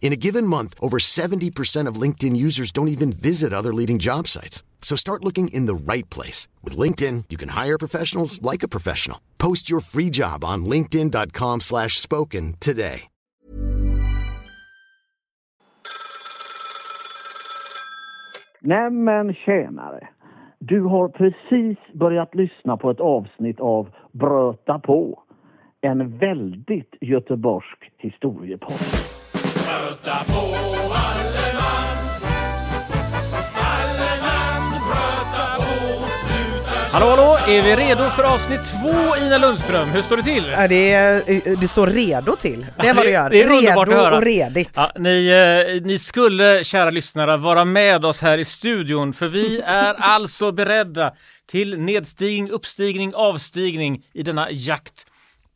In a given month, over 70% of LinkedIn users don't even visit other leading job sites. So start looking in the right place. With LinkedIn, you can hire professionals like a professional. Post your free job on linkedin.com slash spoken today. Nämen tjänare! Du har precis börjat lyssna på ett avsnitt av Bröta på. En väldigt göteborgsk historiepodd. Möta på alle man Alle man bröta på sluta Hallå hallå, är vi redo för avsnitt två Ina Lundström? Hur står det till? Ja, det, är- det står redo till. Det är vad det gör. Det är underbart redo att höra. och redigt. Ja, ni, eh, ni skulle, kära lyssnare, vara med oss här i studion för vi är alltså beredda till nedstigning, uppstigning, avstigning i denna jakt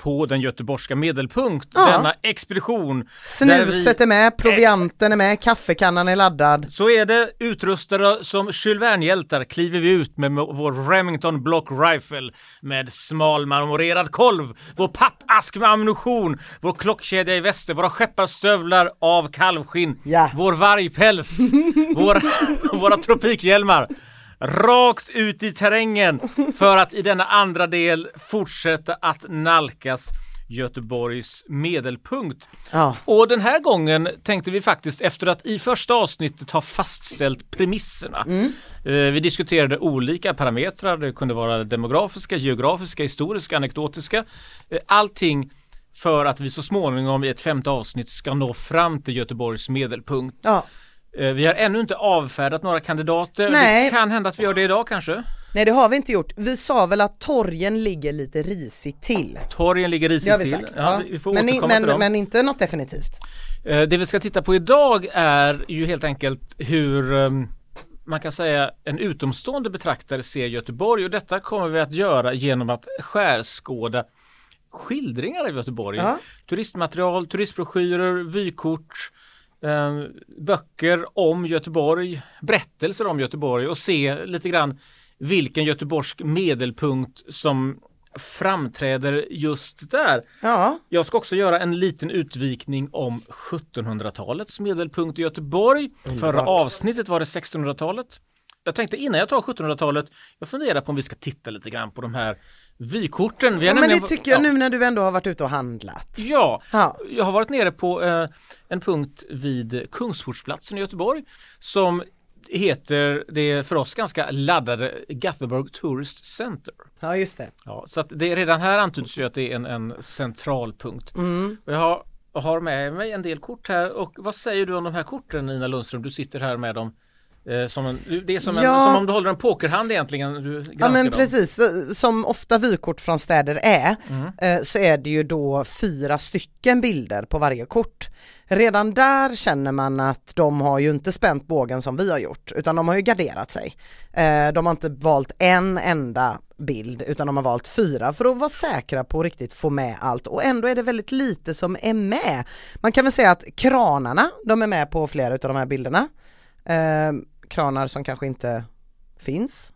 på den göteborgska medelpunkt, Ja. denna expedition. Snuset vi- är med, provianten är med, kaffekannan är laddad. Så är det, utrustade som Jules Verne-hjältar kliver vi ut med vår Remington Block Rifle med smalmarmorerad kolv, vår pappask med ammunition, vår klockkedja i väster, våra skepparstövlar av kalvskinn, Ja. vår vargpäls, våra, våra tropikhjälmar. Rakt ut i terrängen för att i denna andra del fortsätta att nalkas Göteborgs medelpunkt. Ja. Och den här gången tänkte vi faktiskt efter att i första avsnittet ha fastställt premisserna. Eh, Vi diskuterade olika parametrar, det kunde vara demografiska, geografiska, historiska, anekdotiska. Eh, Allting för att vi så småningom i ett femte avsnitt ska nå fram till Göteborgs medelpunkt. Ja. Eh, Vi har ännu inte avfärdat några kandidater. Nej. Det kan hända att vi gör det idag kanske. Nej det har vi inte gjort. Vi sa väl att torgen ligger lite risigt till. Torgen ligger risigt till. Ja, vi får Men, återkomma till men, dem. men inte något definitivt. Eh, Det vi ska titta på idag är ju helt enkelt hur ehm, man kan säga en utomstående betraktare ser Göteborg och detta kommer vi att göra genom att skärskåda skildringar av Göteborg. Ja. Turistmaterial, turistbroschyrer, vykort, böcker om Göteborg, berättelser om Göteborg och se lite grann vilken göteborgsk medelpunkt som framträder just där. Ja. Jag ska också göra en liten utvikning om 1700-talets medelpunkt i Göteborg. Förra avsnittet var det 1600-talet. Jag tänkte innan jag tar 1700-talet, jag funderar på om vi ska titta lite grann på de här vykorten. Vi ja men det tycker jag ja. nu när du ändå har varit ute och handlat. Ja, Ja. jag har varit nere på eh, en punkt vid Kungsportsplatsen i Göteborg som heter det för oss ganska laddade Gothenburg Tourist Center. Ja just det. Ja, så att det redan här antyds ju att det är en, en centralpunkt. Mm. Jag har, har med mig en del kort här och vad säger du om de här korten Nina Lundström? Du sitter här med dem. Eh, som en, det är som, en, Ja. som om du håller en pokerhand egentligen. Du Ja men dem. precis, som ofta vykort från städer är, Mm. eh, så är det ju då fyra stycken bilder på varje kort. Redan där känner man att de har ju inte spänt bågen som vi har gjort, utan de har ju garderat sig. Eh, De har inte valt en enda bild, utan de har valt fyra för att vara säkra på att riktigt få med allt. Och ändå är det väldigt lite som är med. Man kan väl säga att kranarna, de är med på flera av de här bilderna. Kranar som kanske inte finns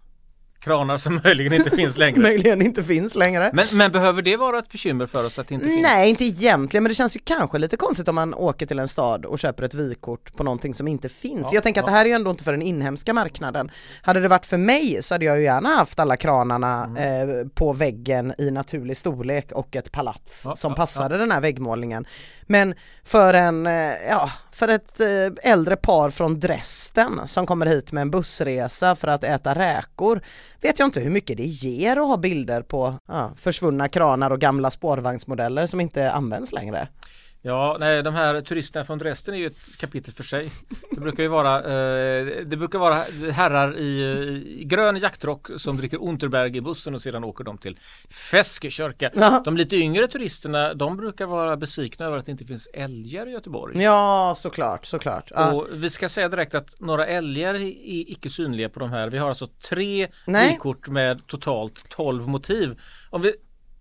Kranar som möjligen inte finns längre. möjligen inte finns längre. Men, men behöver det vara ett bekymmer för oss att det inte finns? Nej, inte egentligen, men det känns ju kanske lite konstigt om man åker till en stad och köper ett vykort på någonting som inte finns. Ja, jag tänker att ja. det här är ju ändå inte för den inhemska marknaden. Hade det varit för mig så hade jag ju gärna haft alla kranarna Mm. eh, på väggen i naturlig storlek och ett palats Ja, som passade den här väggmålningen. Men för en, eh, ja, för ett eh, äldre par från Dresden som kommer hit med en bussresa för att äta räkor vet jag inte hur mycket det ger att ha bilder på ja, försvunna kranar och gamla spårvagnsmodeller som inte används längre. Ja, nej, de här turisterna från Dresden är ju ett kapitel för sig. Det brukar ju vara, eh, det brukar vara herrar i, i grön jaktrock som dricker Unterberg i bussen och sedan åker de till Feskekörka. Ja. De lite yngre turisterna, de brukar vara besvikna över att det inte finns älgar i Göteborg. Ja, såklart, såklart. Ja. Och vi ska säga direkt att några älgar är icke synliga på de här. Vi har alltså tre vykort med totalt 12 motiv. Om vi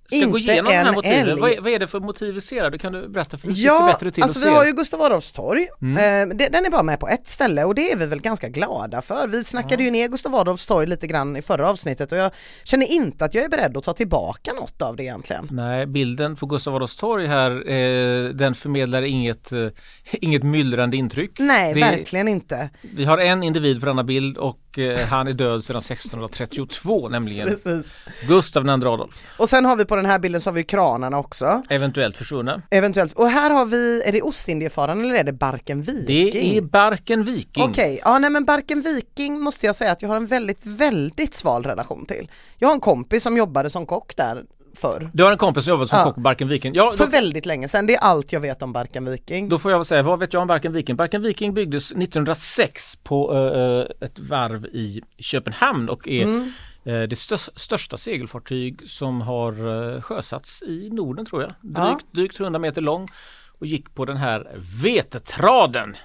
ska Inte gå igenom de här en motiven, vad är, vad är det för motiv vi ser? här? Det kan du berätta för du sitter Ja, bättre till alltså och vi har ju Gustav Adolfs torg, Mm. eh, den är bara med på ett ställe och det är vi väl ganska glada för. Vi snackade ju ner Gustav Adolfs torg lite grann i förra avsnittet och jag känner inte att jag är beredd att ta tillbaka något av det egentligen. Nej, bilden på Gustav Adolfs torg här, eh, den förmedlar inget, eh, inget myllrande intryck. Nej, Det- verkligen inte. Vi har en individ på denna bild och eh, han är död sedan 1632, nämligen Precis. Gustav II Adolf. Och sen har vi på den här bilden så har vi kranarna också. Eventuellt försvunna. Eventuellt. Och här har vi, är det Ostindiefararen eller är det Barken Viking? Det är Barken Viking. Okej, ja nej men Barken Viking måste jag säga att jag har en väldigt, väldigt sval relation till. Jag har en kompis som jobbade som kock där förr. Du har en kompis som jobbat som Ja. kock på Barken Viking. Ja, För då, väldigt länge sedan, det är allt jag vet om Barken Viking. då får jag säga, vad vet jag om Barken Viking? Barken Viking byggdes 1906 på eh, ett varv i Köpenhamn och är Mm. eh, det stö- största segelfartyg som har eh, sjösatts i Norden tror jag. Ja. Drygt, drygt 100 meter lång och gick på den här vetetraden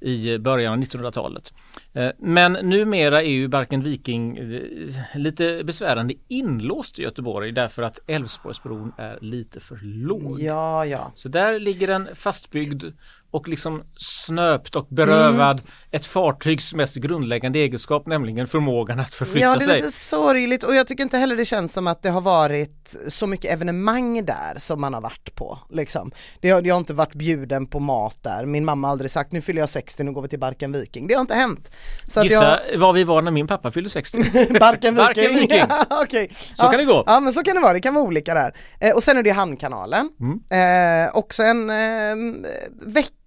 i början av 1900-talet. Eh, Men numera är ju Barken Viking eh, lite besvärande inlåst i Göteborg därför att Älvsborgsbron är lite för låg. Ja, ja. Så där ligger den fastbyggd och liksom snöpt och berövad Mm. ett fartygs mest grundläggande egenskap, nämligen förmågan att förflytta Ja, det är sig. lite sorgligt och jag tycker inte heller det känns som att det har varit så mycket evenemang där som man har varit på. Liksom. Det har, jag har inte varit bjuden på mat där, min mamma har aldrig sagt nu fyller jag 60, nu går vi till Barken Viking. Det har inte hänt. Så Gissa var vi var när min pappa fyllde 60. Barken Viking. Barken Viking. Ja, okej. Så kan det gå. Ja men så kan det vara, det kan vara olika där. Eh, och sen är det Hamnkanalen. Mm. Eh, också en, eh,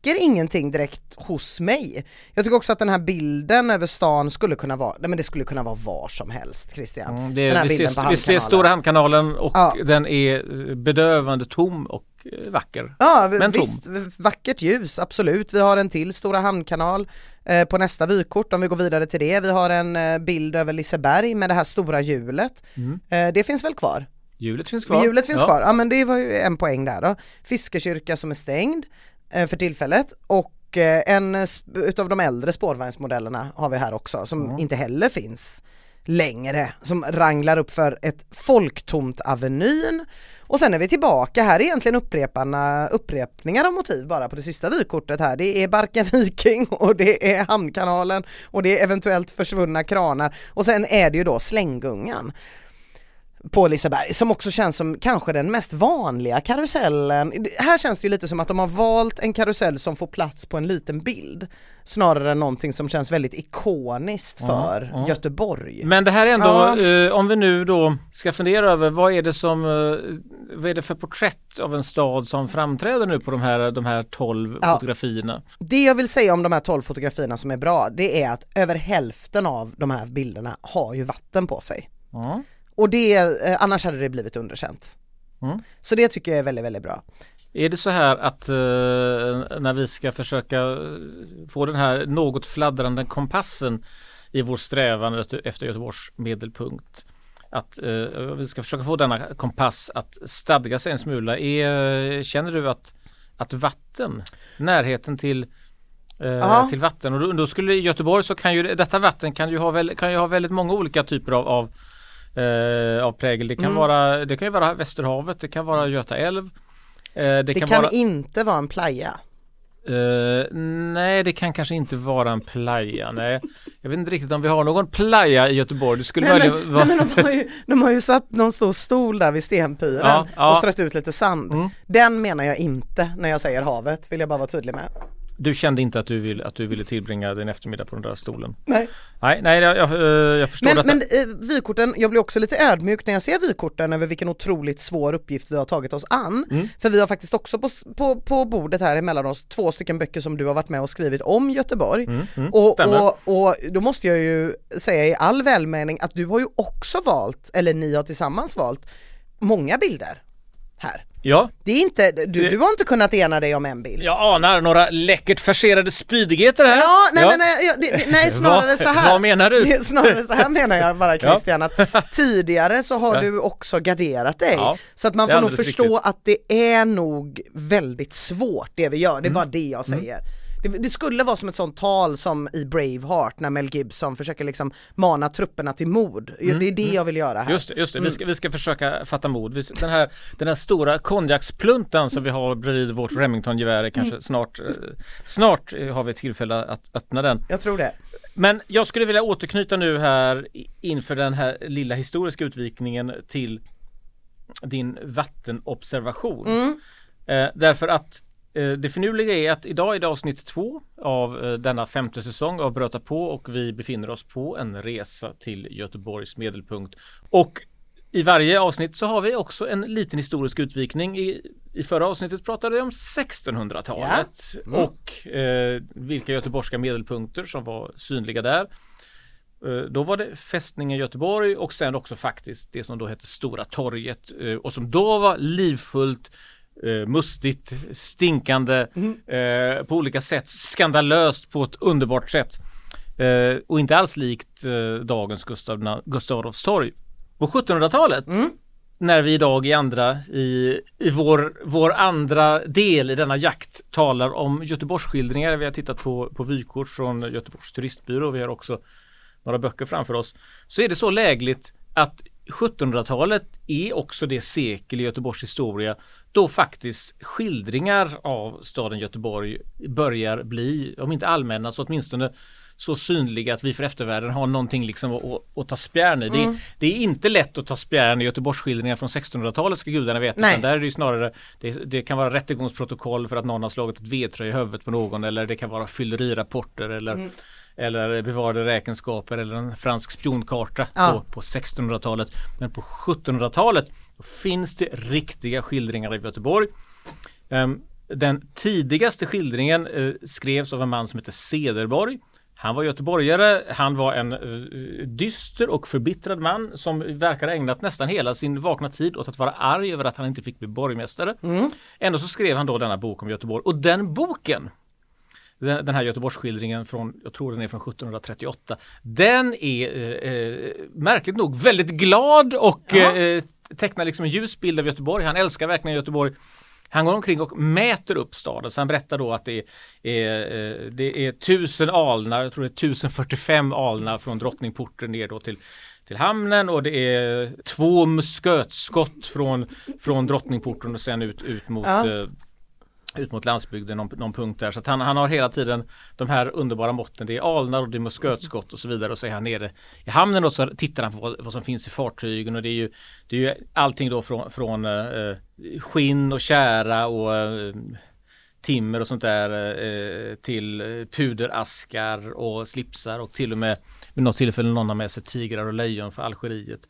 väcker ingenting direkt hos mig. Jag tycker också att den här bilden över stan skulle kunna vara, nej men det skulle kunna vara var som helst Christian. Mm, den det, här vi, bilden ser, på vi ser Hamnkanalen. Stora Hamnkanalen och Ja. den är eh, bedövande tom och eh, vacker. Ja Men visst, vackert ljus, absolut. Vi har en till Stora Hamnkanal eh, på nästa vykort om vi går vidare till det. Vi har en eh, bild över Liseberg med det här stora hjulet. Eh, det finns väl kvar? Hjulet finns kvar. Hjulet finns Ja. kvar, ja men det var ju en poäng där då. Fiskekyrka som är stängd för tillfället och eh, en eh, utav de äldre spårvagnsmodellerna har vi här också som inte heller finns längre, som ranglar upp för ett folktomt Avenyn. Och sen är vi tillbaka, här är egentligen uppreparna, upprepningar av motiv bara på det sista vykortet här. Det är Barken Viking och det är Hamnkanalen och det är eventuellt försvunna kranar och sen är det ju då Slänggungan på Liseberg som också känns som kanske den mest vanliga karusellen. Här känns det ju lite som att de har valt en karusell som får plats på en liten bild snarare än någonting som känns väldigt ikoniskt för ja. Göteborg. Men det här är ändå, Ja. eh, om vi nu då ska fundera över vad är det som, eh, vad är det för porträtt av en stad som framträder nu på de här, de här 12 Ja. fotografierna? Det jag vill säga om de här 12 fotografierna som är bra, det är att över hälften av de här bilderna har ju vatten på sig. Ja. Och det, eh, annars hade det blivit underkänt. Mm. Så det tycker jag är väldigt, väldigt bra. Är det så här att eh, när vi ska försöka få den här något fladdrande kompassen i vår strävan efter- Göteborgs medelpunkt att eh, vi ska försöka få denna kompass att stadga sig en smula. Är, känner du att, att vatten, närheten till eh, till vatten och då, då skulle i Göteborg så kan ju detta vatten kan ju ha, väl, kan ju ha väldigt många olika typer av, av, eh, av prägel. Det kan, Mm. vara, det kan ju vara Västerhavet, det kan vara Göta älv. Eh, det, Det kan, kan vara inte vara en playa. Eh, nej, det kan kanske inte vara en playa. Nej, jag vet inte riktigt om vi har någon playa i Göteborg. Det skulle Nej men, vara... nej, men de, har ju, de har ju satt någon stor stol där vid stenpiren Ja, ja. och strött ut lite sand. Mm. Den menar jag inte när jag säger havet, vill jag bara vara tydlig med. Du kände inte att du, vill, att du ville tillbringa din eftermiddag på den där stolen? Nej. Nej, nej jag, jag, eh, jag förstår Men, detta. men eh, vykorten, jag blir också lite ödmjuk när jag ser vykorten över vilken otroligt svår uppgift vi har tagit oss an. Mm. För vi har faktiskt också på, på, på bordet här emellan oss två stycken böcker som du har varit med och skrivit om Göteborg. Mm, mm, Och, och, och då måste jag ju säga i all välmening att du har ju också valt, eller ni har tillsammans valt, många bilder här. Ja, Det är inte, du, du har inte kunnat ena dig om en bild. jag anar några läckert farserade spydigheter här. Ja, nej men nej, ja, det, nej snarare så här. vad menar du? Snarare så här menar jag bara Ja. Christian, att tidigare så har Ja. du också garderat dig. Ja, så att man får nog förstå riktigt. att det är nog väldigt svårt det vi gör, det är Mm. bara det jag säger. Det, det skulle vara som ett sånt tal som i Braveheart när Mel Gibson försöker liksom mana trupperna till mod. Det är det jag vill göra här. Mm. Just det, just det. Vi, Mm. ska, vi ska försöka fatta mod. Den, här, den här stora konjakspluntan som vi har bredvid vårt Remington-gevär är kanske Mm. snart, eh, snart har vi tillfälle att öppna den. Jag tror det. Men jag skulle vilja återknyta nu här inför den här lilla historiska utvikningen till din vattenobservation. Mm. Eh, därför att det finurliga är att idag är det avsnitt två av eh, denna femte säsong av Bröta på och vi befinner oss på en resa till Göteborgs medelpunkt. Och i varje avsnitt så har vi också en liten historisk utvikning. I, i förra avsnittet pratade vi om 1600-talet och eh, vilka göteborgska medelpunkter som var synliga där. Eh, Då var det fästningen Göteborg och sen också faktiskt det som då hette Stora torget eh, och som då var livfullt, eh, mustigt, stinkande, eh, på olika sätt skandalöst på ett underbart sätt. Eh, Och inte alls likt eh, dagens Gustav, Gustav Adolfs torg. På 1700-talet när vi idag i andra i, i vår, vår andra del i denna jakt talar om Göteborgsskildringar. Vi har tittat på, på vykort från Göteborgs turistbyrå. Vi har också några böcker framför oss. Så är det så lägligt att 1700-talet är också det sekel i Göteborgs historia då faktiskt skildringar av staden Göteborg börjar bli, om inte allmänna så åtminstone så synliga att vi för eftervärlden har någonting liksom att, att, ta spjärn i. Det, det är inte lätt att ta spjärn i Göteborgsskildringar från 1600-talet ska gudarna veta. Nej. Utan där är det ju snarare, det, det kan vara rättegångsprotokoll för att någon har slagit ett vedträ i huvudet på någon eller det kan vara fyllerirapporter eller eller bevarade räkenskaper eller en fransk spionkarta Ja. på, på 1600-talet. Men på 1700-talet då finns det riktiga skildringar i Göteborg. Ehm, den tidigaste skildringen eh, skrevs av en man som heter Cederborg. Han var göteborgare, han var en eh, dyster och förbittrad man som verkar ha ägnat nästan hela sin vakna tid åt att vara arg över att han inte fick bli borgmästare. Ändå så skrev han då denna bok om Göteborg och den boken den, här Göteborgsskildringen från, jag tror den är från 1738. Den är eh, eh, märkligt nog väldigt glad och eh, tecknar liksom en ljus bild av Göteborg. Han älskar verkligen Göteborg. Han går omkring och mäter upp staden. Så han berättar då att det är, är, eh, det är tusen alnar, jag tror det är 1045 alnar från Drottningporten ner då till till hamnen och det är två muskötskott från, från Drottningporten och sen ut, ut mot Ja ut mot landsbygden, någon, någon punkt där. Så att han, han har hela tiden de här underbara måtten. Det är alnar och det är muskötskott och så vidare. Och så är han nere i hamnen och så tittar han på vad, vad som finns i fartygen. Och det är ju, det är ju allting då från, från eh, skinn och kära och eh, timmer och sånt där eh, till puderaskar och slipsar och till och med vid något tillfälle någon har med sig tigrar och lejon för Algeriet.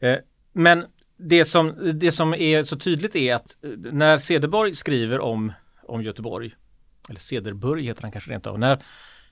Eh, men det som, det som är så tydligt är att eh, när Cederborg skriver om, om Göteborg, eller Cederburg heter han kanske rent av, när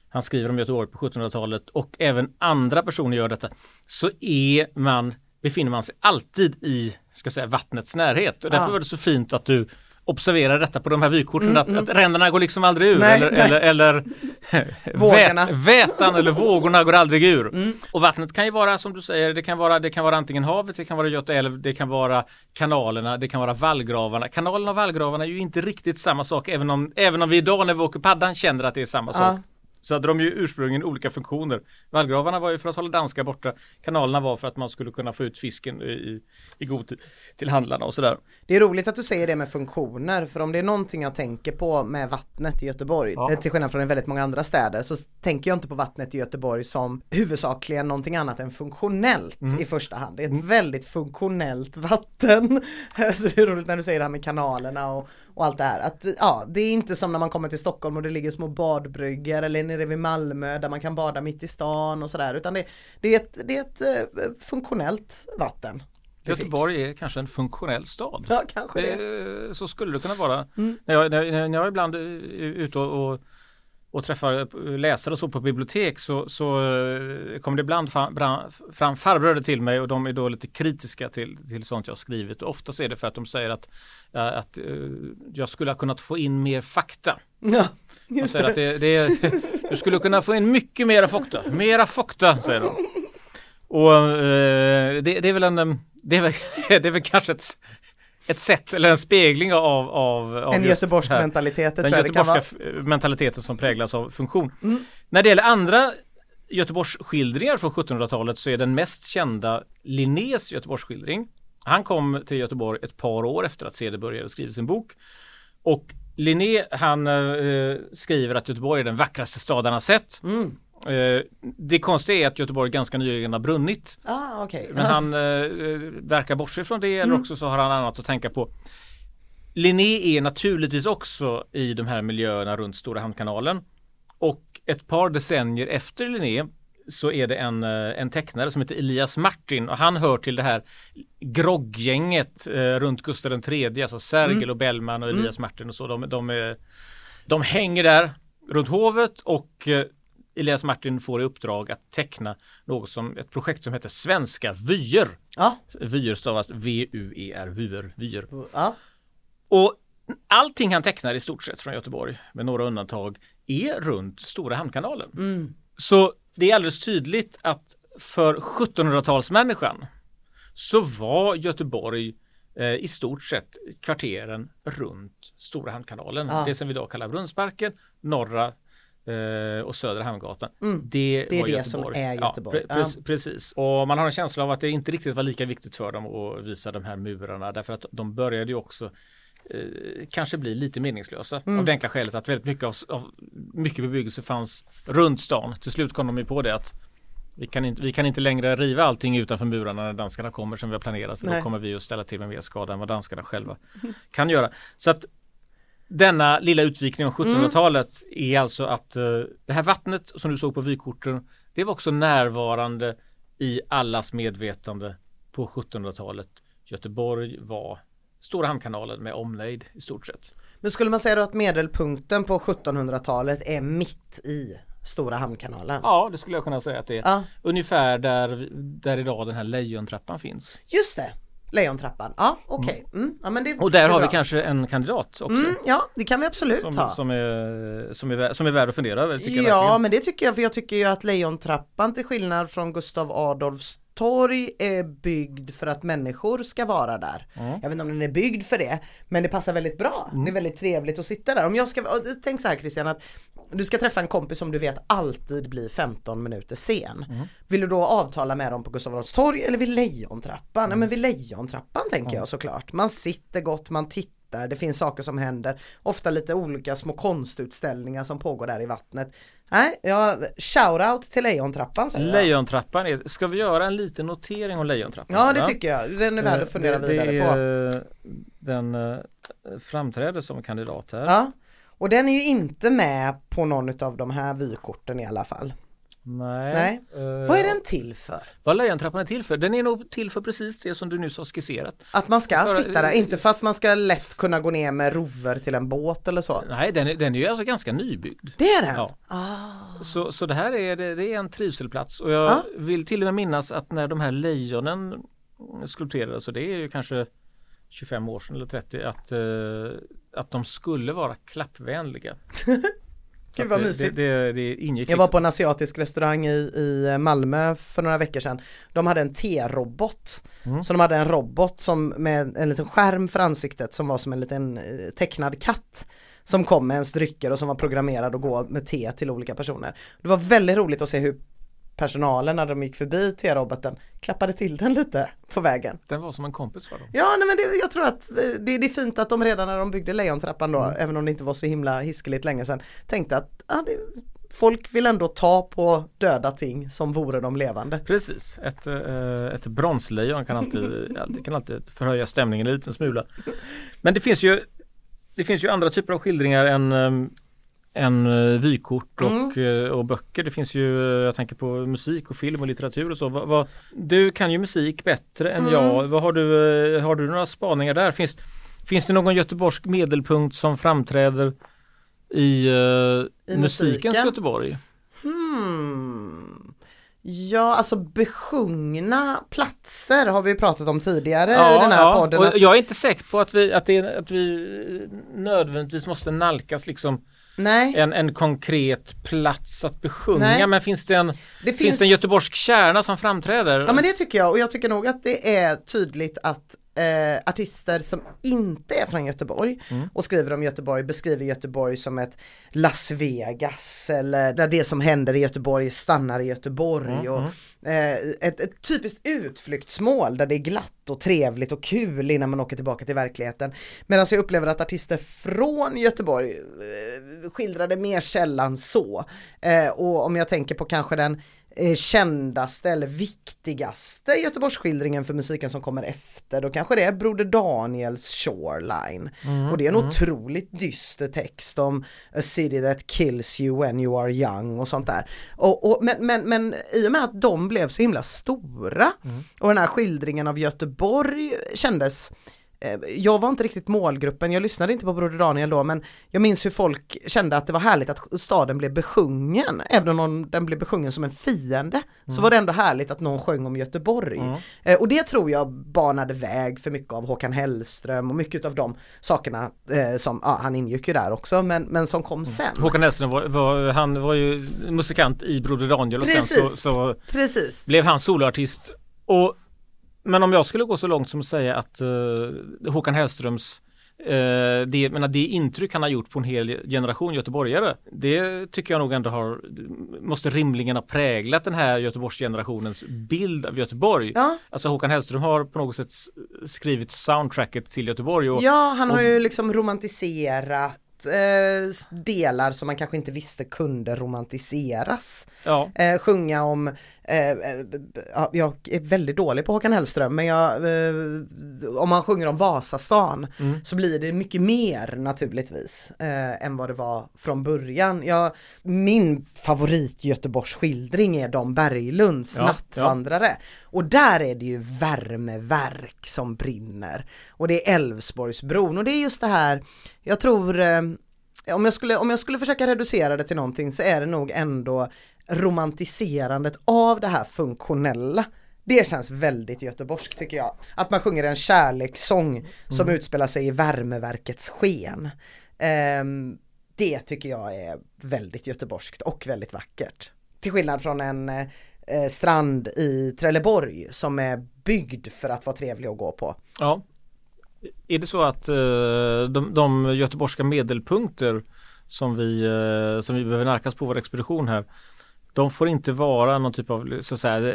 han skriver om Göteborg på 1700-talet och även andra personer gör detta, så är man, befinner man sig alltid i, ska säga, vattnets närhet. Och därför Ja. var det så fint att du observerar detta på de här vykorten, att, att ränderna går liksom aldrig ur. Nej, eller, nej. eller, eller Vågorna. vät, vätan eller vågorna går aldrig ur. Och vattnet kan ju vara som du säger, det kan vara, det kan vara antingen havet, det kan vara Göta älv, det kan vara kanalerna, det kan vara vallgravarna. Kanalerna och vallgravarna är ju inte riktigt samma sak även om, även om vi idag när vi åker paddan känner att det är samma sak. Så hade de ju ursprungligen olika funktioner. Vallgravarna var ju för att hålla danskar borta. Kanalerna var för att man skulle kunna få ut fisken i, i god tid till handlarna och sådär. Det är roligt att du säger det med funktioner för om det är någonting jag tänker på med vattnet i Göteborg Ja. eh, till skillnad från väldigt många andra städer så tänker jag inte på vattnet i Göteborg som huvudsakligen någonting annat än funktionellt Mm. i första hand. Det är ett väldigt funktionellt vatten. så det är roligt när du säger det här med kanalerna och, och allt det här. Att, ja, det är inte som när man kommer till Stockholm och det ligger små badbryggor eller nere vid Malmö där man kan bada mitt i stan och sådär utan det, det är ett, det är ett eh, funktionellt vatten. Göteborg är kanske en funktionell stad. Ja, kanske det. Så skulle det kunna vara. När, jag, när, när jag ibland är ute och, och och träffar läsare och så på bibliotek så, så eh, kommer det ibland fram, farbröder till mig och de är då lite kritiska till, till sånt jag har skrivit. Och oftast är det för att de säger att, ja, att eh, jag skulle ha kunnat få in mer fakta. Ja, De säger att det, det är, du skulle kunna få in mycket mera fakta. Mera fakta säger de. Och eh, det, det är väl en, eh, det är väl, det är väl kanske ett, ett sätt eller en spegling av, av, av en göteborgsk här. mentalitet, Den göteborgska mentaliteten som präglas av funktion. Mm. När det gäller andra Göteborgsskildringar från 1700-talet så är den mest kända Linnés Göteborgsskildring. Han kom till Göteborg ett par år efter att Ceder började skriva sin bok. Och Linné han eh, skriver att Göteborg är den vackraste stad han har sett. Mm. Eh, det konstiga är att Göteborg ganska nyligen har brunnit. Ah, okej. Men Ja. han eh, verkar bortse från det eller också så har han annat att tänka på. Linné är naturligtvis också i de här miljöerna runt Stora Hamnkanalen. Och ett par decennier efter Linné så är det en, eh, en tecknare som heter Elias Martin och han hör till det här grogggänget eh, runt Gustav III, alltså Sergel och Bellman och Elias Martin och så. De, de, är, de hänger där runt hovet och eh, Elias Martin får i uppdrag att teckna något som ett projekt som heter Svenska vyer. Ja. Vyer stavas V-U-E-R, vyer, vyer. Ja. Och allting han tecknar i stort sett från Göteborg, med några undantag, är runt Stora Hamnkanalen. Mm. Så det är alldeles tydligt att för 1700-talsmänniskan så var Göteborg eh, i stort sett kvarteren runt Stora Hamnkanalen. Ja. Det som vi idag kallar Brunnsparken, norra och södra Hamngatan. Mm. Det, Det är det Göteborg. som är Göteborg. Ja, pre- pre- Precis. Och man har en känsla av att det inte riktigt var lika viktigt för dem att visa de här murarna därför att de började ju också eh, kanske bli lite meningslösa Mm. av det enkla skälet att väldigt mycket av, av mycket bebyggelse fanns runt stan. Till slut kom de ju på det att vi kan, inte, vi kan inte längre riva allting utanför murarna när danskarna kommer som vi har planerat för Nej. då kommer vi att ställa till med mer skada än vad danskarna själva kan göra. Så att denna lilla utvikning om 1700-talet är alltså att eh, det här vattnet som du såg på vykorten det var också närvarande i allas medvetande på 1700-talet. Göteborg var Stora Hamnkanalen med omnejd i stort sett. Men skulle man säga då att medelpunkten på 1700-talet är mitt i Stora Hamnkanalen? Ja, det skulle jag kunna säga att det är. Ja. Ungefär där, där idag den här lejontrappan finns. Just det, Lejontrappan. Ja, okej. Mm. Ja, men det Och där har vi kanske en kandidat också. Mm, ja, det kan vi absolut Som, ha. som, är, som, är, som är värd att fundera över. Ja, verkligen. men det tycker jag, för jag tycker ju att Lejontrappan till skillnad från Gustav Adolfs torg är byggd för att människor ska vara där. Jag vet inte om den är byggd för det, men det passar väldigt bra. Det är väldigt trevligt att sitta där. Om jag ska, tänk så här Christian, att du ska träffa en kompis som du vet alltid blir 15 minuter sen. Vill du då avtala med dem på Gustav Adolfs torg eller vid Lejontrappan? Nej men vid Lejontrappan tänker jag såklart. Man sitter gott, man tittar, det finns saker som händer. Ofta lite olika små konstutställningar som pågår där i vattnet. Nej, ja, shoutout till Lejontrappan säger jag. Lejontrappan, är, ska vi göra en liten notering om Lejontrappan? Ja det tycker jag, den är värd att fundera Eh, det, vidare det på. är, eh, Den eh, framträder som kandidat här. Ja. Och den är ju inte med på någon av de här vykorten i alla fall. Nej. Nej. Eh, Vad är den till för? Vad Lejontrappan är till för? Den är nog till för precis det som du nyss har skisserat. Att man ska För- sitta där, inte för att man ska lätt kunna gå ner med rover till en båt eller så. Nej, den är, den är ju alltså ganska nybyggd. Det är den? Ja. Ah. Så, så det här är, det, det är en trivselplats och jag Ja. vill till och med minnas att när de här lejonen skulpterades, och det är ju kanske 25 år sedan eller 30, att, eh, att de skulle vara klappvänliga. Gud vad det, mysigt. Det, det, det ingick Jag var på en asiatisk restaurang i, i Malmö för några veckor sedan. De hade en T-robot. Mm. Så de hade en robot som med en liten skärm för ansiktet som var som en liten eh, tecknad katt. Som kom med ens drycker och som var programmerad att gå med te till olika personer. Det var väldigt roligt att se hur personalen när de gick förbi T-roboten klappade till den lite på vägen. Den var som en kompis för dem. Ja, nej, men det, jag tror att eh, det, det är fint att de redan när de byggde Lejontrappan då, Mm. även om det inte var så himla hiskeligt länge sedan, tänkte att ja, det, folk vill ändå ta på döda ting som vore de levande. Precis, ett, eh, ett bronslejon kan alltid, kan alltid förhöja stämningen en liten smula. Men det finns ju Det finns ju andra typer av skildringar än eh, än eh, vykort och, Mm. eh, och böcker. Det finns ju, eh, jag tänker på musik och film och litteratur och så. Vad, vad, du kan ju musik bättre än Mm. jag. Vad har, du, har du några spaningar där? Finns, finns det någon göteborgsk medelpunkt som framträder i, eh, I musikens musiken? Göteborg? Hmm. Ja, alltså besjungna platser har vi pratat om tidigare i den här podden. och jag är inte säker på att vi, att det, att vi nödvändigtvis måste nalkas liksom Nej, en, en konkret plats att besjunga Nej. men finns det en, det finns... finns, det en göteborgsk kärna som framträder? Ja men det tycker jag och jag tycker nog att det är tydligt att eh, artister som inte är från Göteborg Mm. och skriver om Göteborg beskriver Göteborg som ett Las Vegas eller där det som händer i Göteborg stannar i Göteborg Mm, och eh, ett, ett typiskt utflyktsmål där det är glatt och trevligt och kul innan man åker tillbaka till verkligheten. Medan jag upplever att artister från Göteborg eh, det mer sällan så. Eh, och om jag tänker på kanske den eh, kändaste eller viktigaste Göteborgsskildringen för musiken som kommer efter då kanske det är Broder Daniels Shoreline. och det är en otroligt dyster text om a city that kills you when you are young och sånt där. Och, och, men, men, men i och med att de blev så himla stora och den här skildringen av Göteborg kändes jag var inte riktigt målgruppen, jag lyssnade inte på Broder Daniel då men jag minns hur folk kände att det var härligt att staden blev besjungen. Även om den blev besjungen som en fiende så var det ändå härligt att någon sjöng om Göteborg. Eh, och det tror jag banade väg för mycket av Håkan Hellström och mycket av de sakerna eh, som, ja han ingick ju där också men, men som kom sen. Håkan Hellström var, var, han var ju musikant i Broder Daniel och sen så, Precis. så Precis. blev han soloartist. Och, men om jag skulle gå så långt som att säga att eh, Håkan Hellströms eh, det, menar, det intryck han har gjort på en hel generation göteborgare Det tycker jag nog ändå har Måste rimligen ha präglat den här Göteborgsgenerationens bild av Göteborg Ja. Alltså Håkan Hellström har på något sätt skrivit soundtracket till Göteborg och Ja, han har och- ju liksom romantiserat eh, delar som man kanske inte visste kunde romantiseras. ja, Eh, sjunga om, jag är väldigt dålig på Håkan Hellström men jag, eh, om man sjunger om Vasastan Mm. så blir det mycket mer naturligtvis eh, än vad det var från början. Jag, min favorit Göteborgsskildring är Don Berglunds Ja, Nattvandrare och där är det ju värmeverk som brinner och det är Älvsborgsbron och det är just det här, jag tror eh, om jag, skulle, om jag skulle försöka reducera det till någonting så är det nog ändå romantiserandet av det här funktionella. Det känns väldigt göteborgskt tycker jag. Att man sjunger en kärlekssång som utspelar sig i värmeverkets sken. Ehm, det tycker jag är väldigt göteborgskt och väldigt vackert. Till skillnad från en eh, strand i Trelleborg som är byggd för att vara trevlig att gå på. ja. Är det så att eh, de, de göteborgska medelpunkter som vi, eh, som vi behöver närkas på vår expedition här De får inte vara någon typ av så att säga,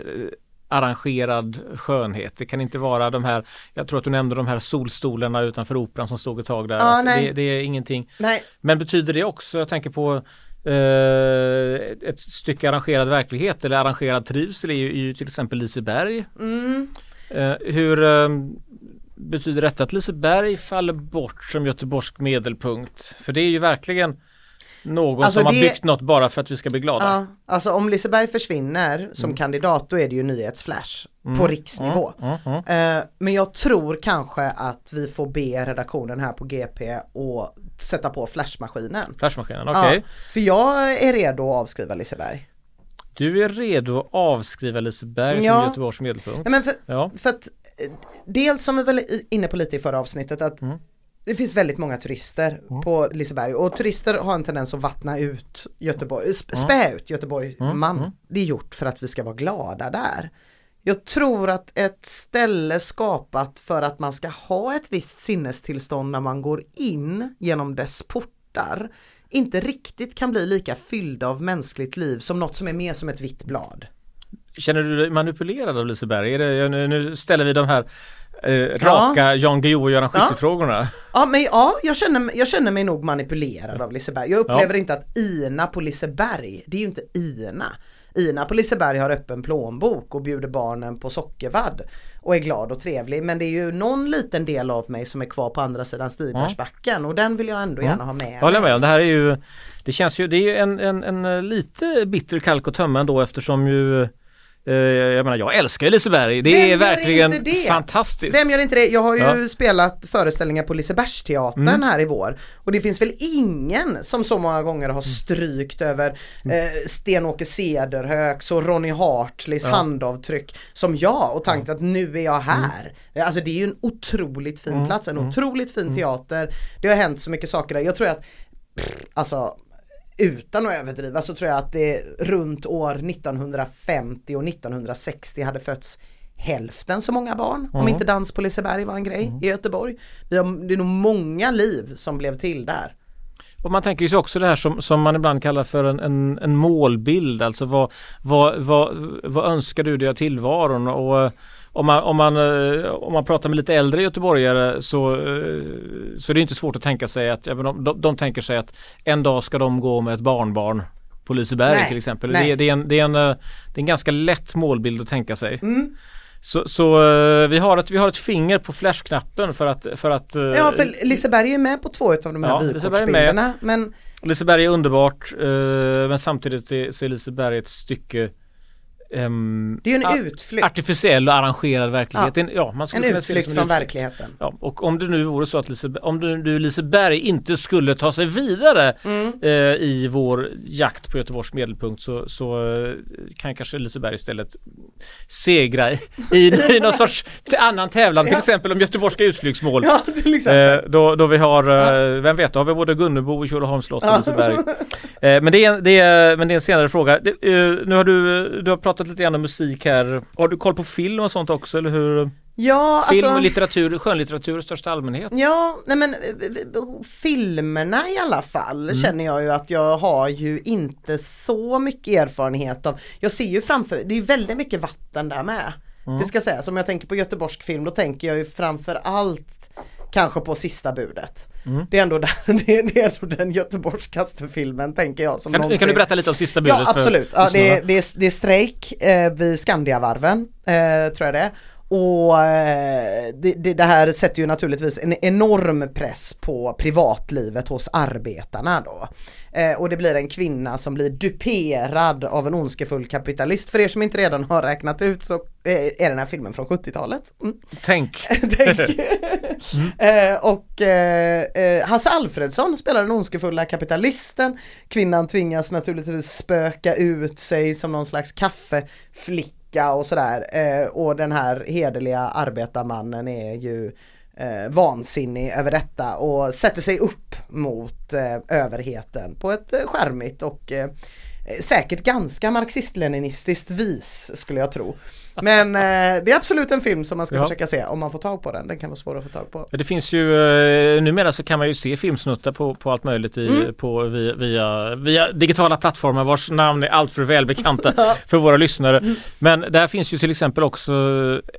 arrangerad skönhet. Det kan inte vara de här, jag tror att du nämnde de här solstolarna utanför operan som stod ett tag där. Nej. det, det är ingenting. Nej, Men betyder det också, jag tänker på eh, ett stycke arrangerad verklighet eller arrangerad trivsel är ju, är ju till exempel Liseberg. mm, Eh, hur eh, betyder detta att Liseberg faller bort som göteborgsk medelpunkt? För det är ju verkligen någon Alltså som har det- byggt något bara för att vi ska bli glada. Ja, alltså om Liseberg försvinner som Mm. kandidat då är det ju nyhetsflash på riksnivå. Mm, mm, mm. Eh, men jag tror kanske att vi får be redaktionen här på GP och sätta på flashmaskinen. Flashmaskinen, okej. Ja, för jag är redo att avskriva Liseberg. Du är redo att avskriva Liseberg Ja. som Göteborgs medelpunkt? Ja, men för, Ja. för att eh, dels som vi väl inne på lite i förra avsnittet att Mm. Det finns väldigt många turister på Liseberg och turister har en tendens att vattna ut Göteborg, sp- spä ut Göteborg man. Det är gjort för att vi ska vara glada där. Jag tror att ett ställe skapat för att man ska ha ett visst sinnestillstånd när man går in genom dess portar inte riktigt kan bli lika fyllda av mänskligt liv som något som är mer som ett vitt blad. Känner du dig manipulerad av Liseberg? Är det, nu, nu ställer vi de här eh, raka Jan Guillou och Göran. Skytte-frågorna. Ja, men ja, jag känner, jag känner mig nog manipulerad av Liseberg. Jag upplever inte att Ina på Liseberg, det är ju inte Ina. Ina på Liseberg har öppen plånbok och bjuder barnen på sockervadd och är glad och trevlig. Men det är ju någon liten del av mig som är kvar på andra sidan Stigbergsbacken och den vill jag ändå gärna ha med Jag håller med om det här är ju Det känns ju, det är ju en, en, en eh, lite bitter kalk att tömma ändå eftersom ju jag menar jag älskar Liseberg, det Vem är verkligen det? fantastiskt. Vem gör inte det? Jag har ju Ja. spelat föreställningar på Lisebergsteatern Mm. här i vår och det finns väl ingen som så många gånger Mm. har strykt över eh, Sten-Åke Cederhöks och Ronny Hartleys handavtryck som jag och tanken att nu är jag här. Alltså det är ju en otroligt fin Mm. plats, en otroligt fin teater. Det har hänt så mycket saker där. Jag tror att, pff, alltså utan att överdriva så tror jag att det runt år 1950 och 1960 hade fötts hälften så många barn om inte Dans på Liseberg var en grej i Göteborg. Det är nog många liv som blev till där. Och man tänker ju sig också det här som, som man ibland kallar för en, en, en målbild, alltså vad, vad, vad, vad önskar du dig av tillvaron? Och om man, om, man, eh, om man pratar med lite äldre göteborgare så, eh, så är det inte svårt att tänka sig att, de, de, de tänker sig att en dag ska de gå med ett barnbarn på Liseberg Nej, till exempel. Det, det, är en, det, är en, eh, det är en ganska lätt målbild att tänka sig. Mm. Så, så vi, har ett, vi har ett finger på flashknappen för att, för att Ja för Liseberg är med på två av de här Ja, är vykortsbilderna men Liseberg är underbart men samtidigt är, så är Liseberg ett stycke ehm, det är ju en utflykt. artificiell och arrangerad verklighet. Ja. En- Ja, man skulle En utflykt en från verkligheten. Ja, och om det nu vore så att Liseberg, om du, du Liseberg inte skulle ta sig vidare Mm. eh, i vår jakt på Göteborgs medelpunkt så, så eh, kan kanske Liseberg istället segra i, i, i någon sorts annan tävlan, till exempel om göteborgska utflyktsmål. Ja till exempel. Eh, då, då vi har, eh, vem vet, då har vi både Gunnebo och Tjolöholms slott och Liseberg. Eh, men, det är, det är, men det är en senare fråga. Det, eh, nu har du, du har pratat lite grann om musik här. Har du koll på film och sånt också eller hur? Ja Film alltså och litteratur, skönlitteratur i största allmänhet. Ja, nej men eh, eh, filmerna i alla fall Mm. känner jag ju att jag har ju inte så mycket erfarenhet av. Jag ser ju framför, det är väldigt mycket vatten där med. Mm. Det ska sägas, om jag tänker på göteborgsk film då tänker jag ju framför allt kanske på sista budet. Mm. Det är ändå, där, det är, det är ändå den göteborgskaste filmen tänker jag. Som Kan, någonsin- kan du berätta lite om sista budet? Ja absolut, ja, det, är, det, är, det är strejk eh, vid Skandiavarven eh, tror jag det är. Och eh, det, det, det här sätter ju naturligtvis en enorm press på privatlivet hos arbetarna då. Eh, och det blir en kvinna som blir duperad av en ondskefull kapitalist. För er som inte redan har räknat ut så eh, är den här filmen från 70-talet. Mm. Tänk! Tänk. eh, och eh, eh, Hasse Alfredsson spelar den ondskefulla kapitalisten. Kvinnan tvingas naturligtvis spöka ut sig som någon slags kaffeflicka och sådär. Eh, och den här hederliga arbetarmannen är ju eh, vansinnig över detta och sätter sig upp mot eh, överheten på ett eh, skärmigt och eh, säkert ganska marxist-leninistiskt vis skulle jag tro. Men eh, det är absolut en film som man ska Ja. försöka se om man får tag på den. Den kan vara svår att få tag på. Det finns ju, eh, numera så kan man ju se filmsnuttar på, på allt möjligt i, Mm. på, via, via, via digitala plattformar vars namn är alltför välbekanta för våra lyssnare. Mm. Men där finns ju till exempel också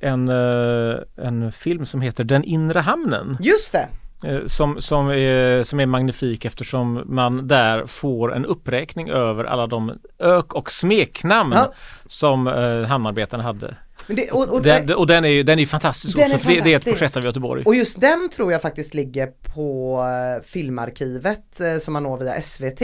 en, eh, en film som heter Den inre hamnen. Just det! Eh, Som, som, är, som är magnifik eftersom man där får en uppräkning över alla de ök och smeknamn Ja. som eh, hamnarbetarna hade. Det, och, och, Den, och den är ju den är fantastisk Den också är för det, det är ett fantastisk. projekt av Göteborg. och just den tror jag faktiskt ligger på eh, filmarkivet eh, som man når via SVT.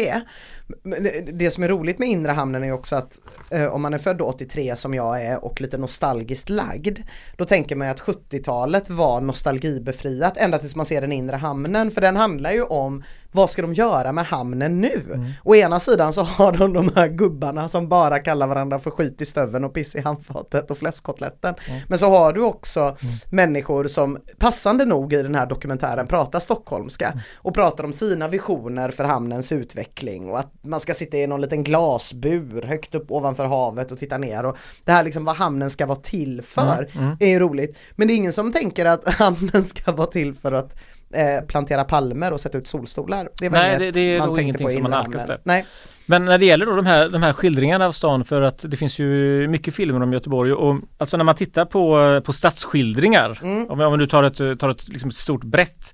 Det- som är roligt med inre hamnen är också att eh, om man är född 83 som jag är och lite nostalgiskt lagd då tänker man att 70-talet var nostalgibefriat ända tills man ser den inre hamnen för den handlar ju om vad ska de göra med hamnen nu? Å ena sidan så har de de här gubbarna som bara kallar varandra för skit i stöven och piss i handfatet och fläskkotletten. Men så har du också människor som passande nog i den här dokumentären pratar stockholmska och pratar om sina visioner för hamnens utveckling och att man ska sitta i någon liten glasbur högt upp ovanför havet och titta ner och det här liksom vad hamnen ska vara till för är ju roligt. Men det är ingen som tänker att hamnen ska vara till för att eh, plantera palmer och sätta ut solstolar. Det var Nej, det- det är man nog ingenting som man inre alkas hamnen. där. Nej. Men när det gäller då de här, de här skildringarna av stan för att det finns ju mycket filmer om Göteborg och alltså när man tittar på, på stadsskildringar, Mm. om, om du tar ett, tar ett, liksom ett stort brett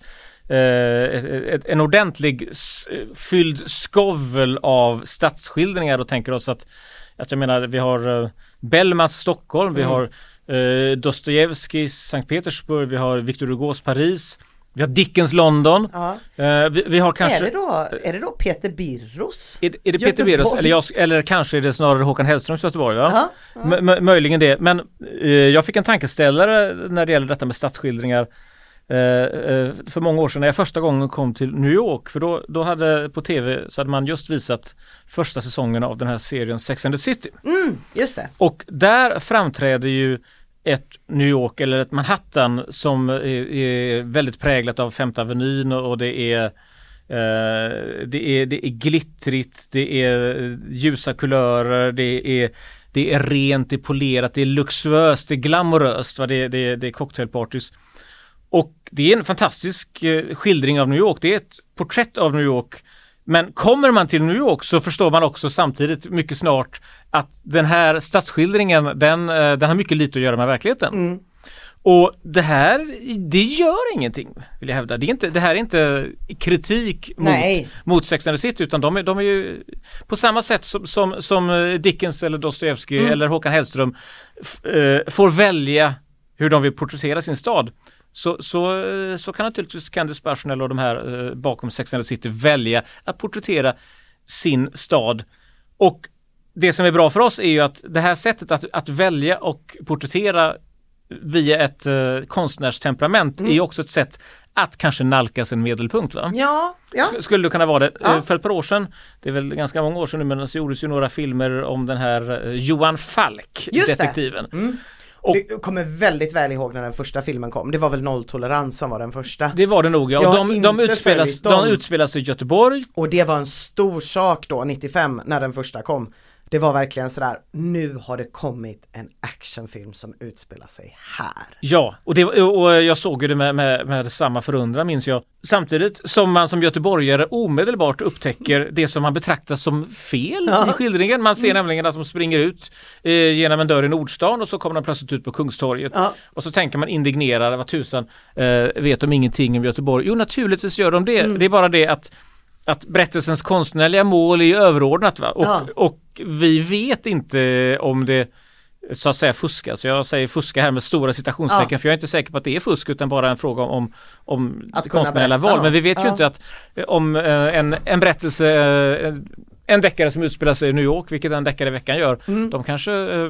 eh, en ordentlig fylld skovel av stadsskildringar och tänker oss att, att jag menar vi har eh, Bellmans Stockholm, vi Mm. har eh, Dostojevskijs Sankt Petersburg, vi har Victor Hugos Paris Vi har Dickens London. Ja. Eh, vi, vi har kanske... Är, det då, är det då Peter Birros? Är, är det Peter? Birros eller, jag, eller kanske är det snarare Håkan Hellströms Göteborg? Ja, m- möjligen det, men eh, jag fick en tankeställare när det gäller detta med stadsskildringar för många år sedan när jag första gången kom till New York för då, då hade på tv så hade man just visat första säsongen av den här serien Sex and the City Mm, just det. och där framträder ju ett New York eller ett Manhattan som är, är väldigt präglat av Femte Avenyn och det är eh, det, är, det är glittrigt, det är ljusa kulörer, det är, det är rent, det är polerat, det är luxuöst, det är glamoröst, va? Det, det, det är cocktailpartys. Och det är en fantastisk eh, skildring av New York, det är ett porträtt av New York men kommer man till New York så förstår man också samtidigt mycket snart att den här stadsskildringen den, eh, den har mycket lite att göra med verkligheten. Mm. Och det här, det gör ingenting vill jag hävda. Det, är inte, det här är inte kritik mot, Nej. mot Sex and the City utan de är, de är ju på samma sätt som, som, som eh, Dickens eller Dostojevskij Mm. eller Håkan Hellström f- eh, får välja hur de vill porträttera sin stad. Så, så, så kan naturligtvis Candice Bushnell och de här eh, bakom Sex and the City välja att porträttera sin stad. Och det som är bra för oss är ju att det här sättet att, att välja och porträttera via ett eh, konstnärstemperament är ju också ett sätt att kanske nalkas en medelpunkt. Va? Ja, ja. Sk- Skulle det kunna vara det. Ja. Eh, För ett par år sedan, det är väl ganska många år sedan nu, men det gjordes ju några filmer om den här eh, Johan Falk, Just det. detektiven. Och- Du kommer väldigt väl ihåg när den första filmen kom. Det var väl Nolltolerans som var den första. Det var det nog ja. Och de, de, utspelas, de utspelas i Göteborg. Och det var en stor sak då, 95, när den första kom. Det var verkligen sådär, nu har det kommit en actionfilm som utspelar sig här. Ja, och, det, och jag såg ju det med, med, med samma förundran minns jag. Samtidigt som man som göteborgare omedelbart upptäcker det som man betraktar som fel Ja. i skildringen. Man ser nämligen att de springer ut eh, genom en dörr i Nordstan och så kommer de plötsligt ut på Kungstorget. Ja. Och så tänker man indignerad, vad tusan, eh, vet de ingenting om Göteborg? Jo, naturligtvis gör de det. Mm. Det är bara det att att berättelsens konstnärliga mål är överordnat va? Och, Ja. och vi vet inte om det så att säga fuska, så jag säger fuska här med stora citationstecken Ja. för jag är inte säker på att det är fusk utan bara en fråga om, om Att konstnärliga val. Men vi något. vet ju Ja. inte att eh, om eh, en, en berättelse, eh, en, deckare som utspelar sig i New York, vilket en deckare i veckan gör, de kanske, eh,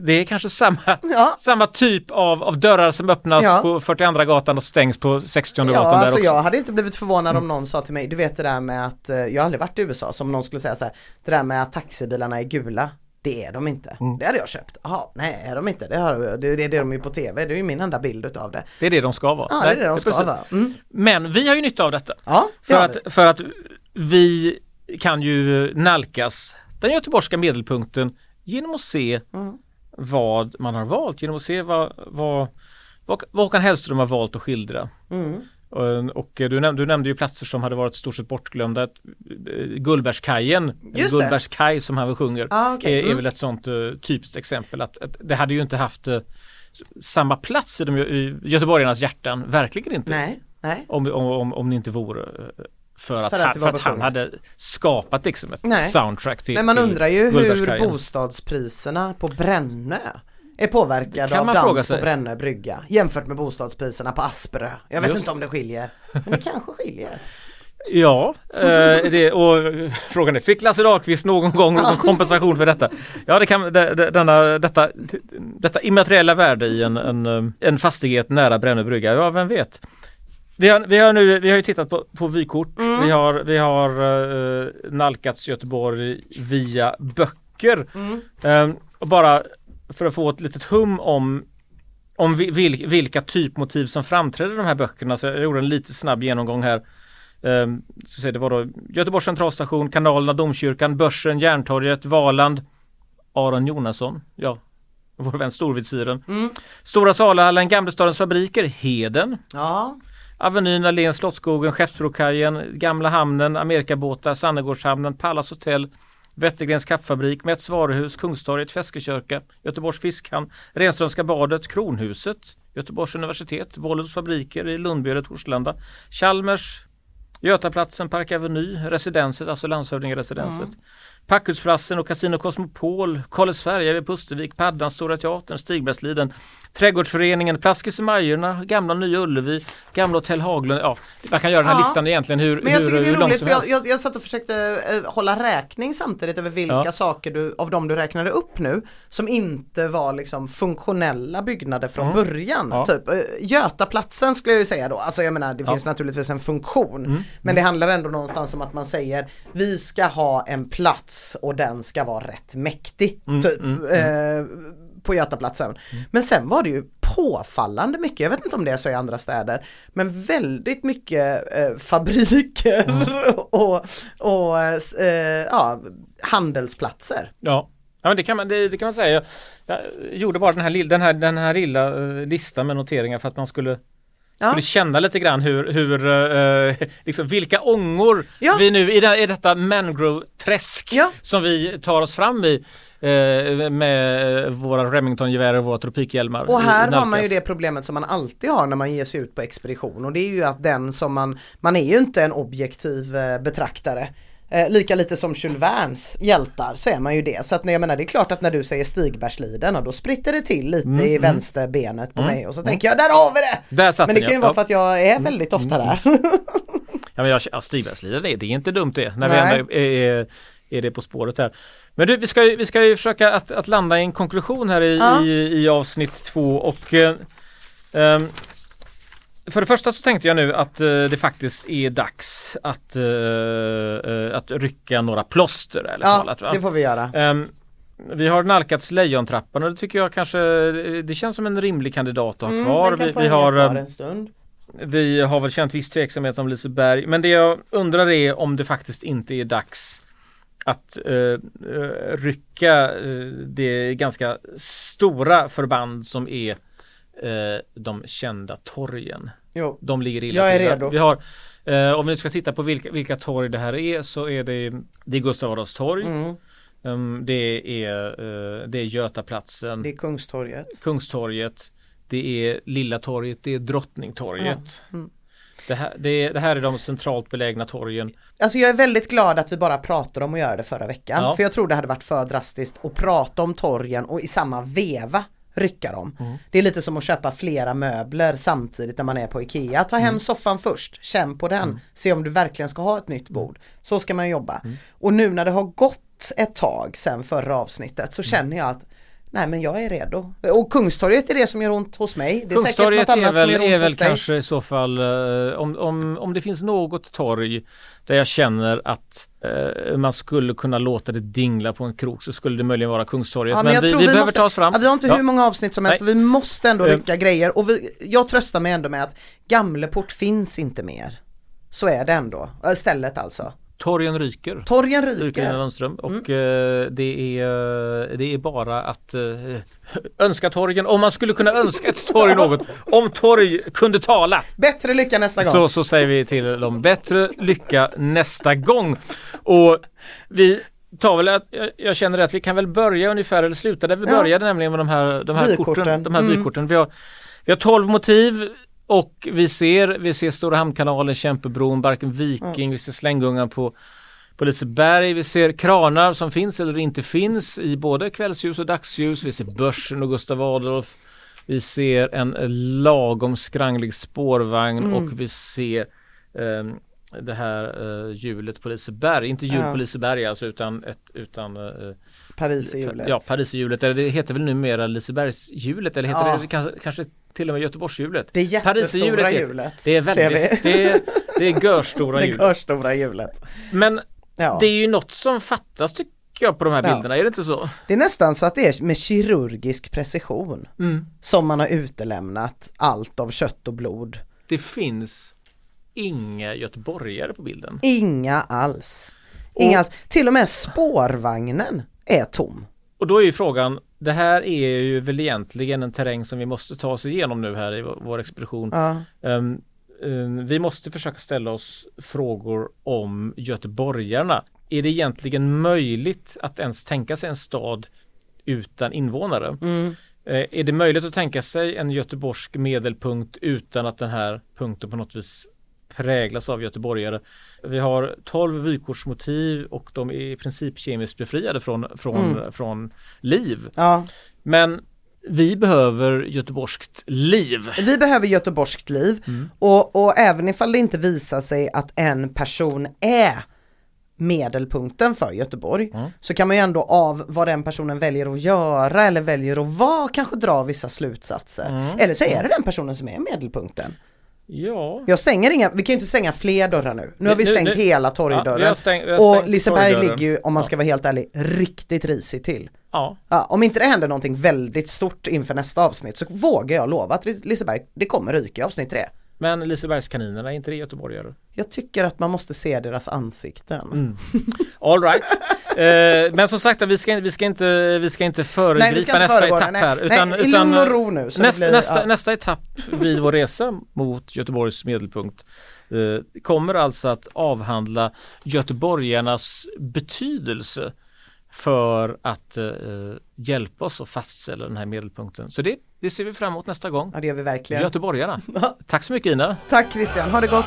det är kanske samma, Mm. Ja. samma typ av, av dörrar som öppnas Ja. på 42 gatan och stängs på 60 Ja, gatan där alltså också. jag hade inte blivit förvånad om någon sa till mig, du vet det där med att, eh, jag har aldrig varit i USA, som någon skulle säga så här, det där med att taxibilarna är gula, det är de inte. Mm. Det hade jag köpt. Jaha, nej är de inte? Det, har, det, det är det de är på tv, det är ju min enda bild utav det. Det är det de ska vara. Ja, det är det de ska precis. vara. Mm. Men vi har ju nytta av detta. Ja, det För att, för att vi kan ju nalkas den göteborgska medelpunkten genom att se Mm. vad man har valt, genom att se vad, vad, vad, vad Håkan Hellström har valt att skildra. Mm. Och, och du, nämnde, du nämnde ju platser som hade varit stort sett bortglömda. Eh, Gullbergskajen. Gullbergskaj som han sjunger, Ah, okej. är, är Mm. väl ett sånt uh, typiskt exempel. Att, att det hade ju inte haft eh, samma plats i, de, i göteborgarnas hjärtan, verkligen inte. Nej, nej. Om, om, om, om det inte vore för att, För att han, för att han hade skapat liksom ett Nej. soundtrack till Men man till undrar ju hur bostadspriserna på Brännö är påverkade av dans på. Brännö brygga jämfört med bostadspriserna på Asperö. Jag vet Just. inte om det skiljer, men det kanske skiljer. Ja, eh, det, och eh, frågan är, fick Lasse Dahlqvist någon gång någon kompensation för detta? Ja, det kan, det, det, denna, detta, detta immateriella värde i en, en, eh, en fastighet nära Brännö brygga, ja vem vet? Vi har, vi har, nu, vi har ju tittat på, på vykort, vi har, vi har eh, nalkats Göteborg via böcker. Eh, och bara för att få ett litet hum om om vi- vil, vilka typmotiv som framträder i de här böckerna. Så jag gjorde en lite snabb genomgång här. Um, så säger det var då Göteborgs centralstation, kanalerna, domkyrkan, Börsen, Järntorget, Valand, Aron Jonasson, ja, vår vän Storvidsyren. Stora Salahallen, Gamlestadens fabriker, Heden, Ja, Avenyn, Allén, Slottsskogen, Skeppsbrokajen, Gamla hamnen, Amerikabåtar, Sannegårdshamnen, Pallas hotell, Wettergrens kaffabrik, Mets varuhus, Kungstorget, Feskekörka, Göteborgs fiskhamn, Renströmska badet, Kronhuset, Göteborgs universitet, Volvos fabriker i Lundby eller Torslanda, Chalmers, Götaplatsen, Park Aveny, Residenset, alltså landshövdingeresidenset, Packhusplatsen och Casino Cosmopol, Karlsfärja vid Pustervik, Paddan, Stora Teatern, Stigbergsliden, Trädgårdsföreningen, Plaskis i Majorna, Gamla Nya Ullevi, Gamla Hotell Haglund. Ja, man kan göra den här Ja. listan egentligen hur, Men jag hur, tycker det är roligt för jag, jag, jag satt och försökte eh, hålla räkning samtidigt över vilka Ja. saker du, av dem du räknade upp nu som inte var liksom funktionella byggnader från början. Ja. Typ, eh, Götaplatsen skulle jag ju säga då, alltså jag menar det finns naturligtvis en funktion Mm. men det handlar ändå någonstans om att man säger vi ska ha en plats och den ska vara rätt mäktig. Mm, typ. Eh, på Götaplatsen. Men sen var det ju påfallande mycket, jag vet inte om det är så i andra städer, men väldigt mycket eh, fabriker Mm. och, och eh, ja, handelsplatser. Ja. Ja men det kan man, det, det kan man säga. Jag, jag gjorde bara den här, den här, den här lilla eh, listan med noteringar för att man skulle Ja. skulle känna lite grann hur, hur eh, liksom vilka ångor Ja. vi nu i, det, i detta mangrove-träsk Ja. som vi tar oss fram i eh, med våra Remington-gevär och våra tropikhjälmar. Och här har man ju det problemet som man alltid har när man ger sig ut på expedition och det är ju att den som man, man är ju inte en objektiv eh, betraktare. Eh, lika lite som Jules Vernes hjältar så är man ju det. Så att jag menar det är klart att när du säger Stigbergsliden och då spritter det till lite Mm, i vänsterbenet på mig och så tänker jag där har vi det! Där Men det kan ju vara för att jag är väldigt ofta där. Ja men jag, ja, Stigbergsliden, det, det är inte dumt det när Nej. vi ändå är, är, är det på spåret här. Men du, vi ska, vi ska ju försöka att, att landa i en konklusion här i, Ja. i, i avsnitt två och eh, ehm, för det första så tänkte jag nu att eh, det faktiskt är dags att, eh, eh, att rycka några plåster Ja, talat. Det får vi göra. Ehm, vi har nalkats Lejontrappan och det tycker jag kanske det känns som en rimlig kandidat att ha kvar. Mm, den kan Vi, vi, har, kvar ehm, en stund. vi har väl känt viss tveksamhet om Liseberg men det jag undrar är om det faktiskt inte är dags att eh, eh, rycka eh, det ganska stora förband som är eh, de kända torgen. Jo. De ligger illa Jag är till. redo. Vi har, eh, om vi ska titta på vilka, vilka torg det här är så är det, det är Gustav Adolfs torg. Mm. Ehm, det, är, eh, det är Götaplatsen, Det är Kungstorget. Kungstorget, det är Lilla torget, det är Drottningtorget. Mm. Det, här, det, det här är de centralt belägna torgen. Alltså jag är väldigt glad att vi bara pratade om att göra det förra veckan. Ja. För jag tror det hade varit för drastiskt att prata om torgen och i samma veva rycka dem. Mm. Det är lite som att köpa flera möbler samtidigt när man är på IKEA. Ta Mm. hem soffan först, känn på den, se om du verkligen ska ha ett nytt bord. Så ska man jobba. Mm. Och nu när det har gått ett tag sedan förra avsnittet Mm. så känner jag att Nej men jag är redo. Och Kungstorget är det som gör ont hos mig. Det är Kungstorget säkert något är annat väl, som gör ont är väl hos dig. kanske i så fall eh, om, om, om det finns något torg där jag känner att eh, man skulle kunna låta det dingla på en krok så skulle det möjligen vara Kungstorget. Ja, men jag vi, vi behöver måste, ta oss fram. Ja, vi har inte Ja. hur många avsnitt som helst Nej. vi måste ändå Eh. rycka grejer och vi, jag tröstar mig ändå med att Gamleport finns inte mer. Så är det ändå, Äh, stället alltså. Torgen ryker. Torgen Ryker ryker. Lundström och Mm. eh, det, är, det är bara att eh, önska torgen, om man skulle kunna önska ett torg något, om torg kunde tala Bättre lycka nästa gång. så, så säger vi till dem bättre lycka nästa gång. Och vi tar väl att, jag, jag känner att vi kan väl börja ungefär eller sluta där vi Ja. började nämligen med de här, de här Vykorten. korten. De här Mm. vykorten. Vi, har, vi har 12 motiv och vi ser, vi ser Stora Hamnkanalen, Kämpebron, Barken Viking, vi ser Slänggungan på på Liseberg, vi ser kranar som finns eller inte finns i både kvällsljus och dagsljus. Vi ser Börsen och Gustav Adolf. Vi ser en lagom skranglig spårvagn Mm. och vi ser ehm, det här uh, hjulet på Liseberg. Inte hjul Ja. på Liseberg alltså utan, ett, utan eh, Paris i hjulet. Ja, Pariserhjulet. Eller det heter väl numera Lisebergshjulet eller heter Ja. det kanske, kanske till och med Göteborgshjulet? Det jättestora Pariserhjulet heter- hjulet. Det är väldigt, det är, det är görstora Det hjul. görstora hjulet. Men Ja. det är ju något som fattas tycker jag på de här Ja. bilderna, är det inte så? Det är nästan så att det är med kirurgisk precision Mm. som man har utelämnat allt av kött och blod. Det finns inga göteborgare på bilden. Inga alls. Inga alls. Till och med spårvagnen är tom. Och då är ju frågan, det här är ju väl egentligen en terräng som vi måste ta oss igenom nu här i vår, expedition. Ja. Ehm, ehm, vi måste försöka ställa oss frågor om göteborgarna. Är det egentligen möjligt att ens tänka sig en stad utan invånare? Mm. Eh, är det möjligt att tänka sig en göteborgsk medelpunkt utan att den här punkten på något vis präglas av göteborgare. Vi har 12 vykortsmotiv och de är i princip kemiskt befriade från, från, från liv. Ja. Men vi behöver göteborgskt liv. Vi behöver göteborgskt liv och, och även ifall det inte visar sig att en person är medelpunkten för Göteborg så kan man ju ändå av vad den personen väljer att göra eller väljer att vara kanske dra vissa slutsatser. Eller så är det den personen som är medelpunkten. Ja, Jag stänger inga, vi kan ju inte stänga fler dörrar nu. Nu har vi Nu- stängt nu- hela Ja, torgdörren. vi har stäng- vi har och stängt Liseberg ligger ju, om man ska Ja. vara helt ärlig, riktigt risigt till. ja. Ja, om inte det händer någonting väldigt stort inför nästa avsnitt så vågar jag lova att Liseberg, det kommer ryka i avsnitt tre. Men Lisebergskaninerna, är inte det göteborgare? Jag tycker att man måste se deras ansikten. Mm. All right. Eh, men som sagt, vi ska, vi ska inte, vi ska inte föregripa Nej, ska inte nästa etapp här. Utan, Nej, utan, och ro nu, nästa, blir- nästa, ja. nästa etapp vid vår resa mot Göteborgs medelpunkt eh, kommer alltså att avhandla göteborgarnas betydelse för att eh, hjälpa oss att fastställa den här medelpunkten. Så det, det ser vi fram emot nästa gång. Ja det gör vi verkligen. Göteborgarna. Tack så mycket Ina. Tack Christian, ha det gott.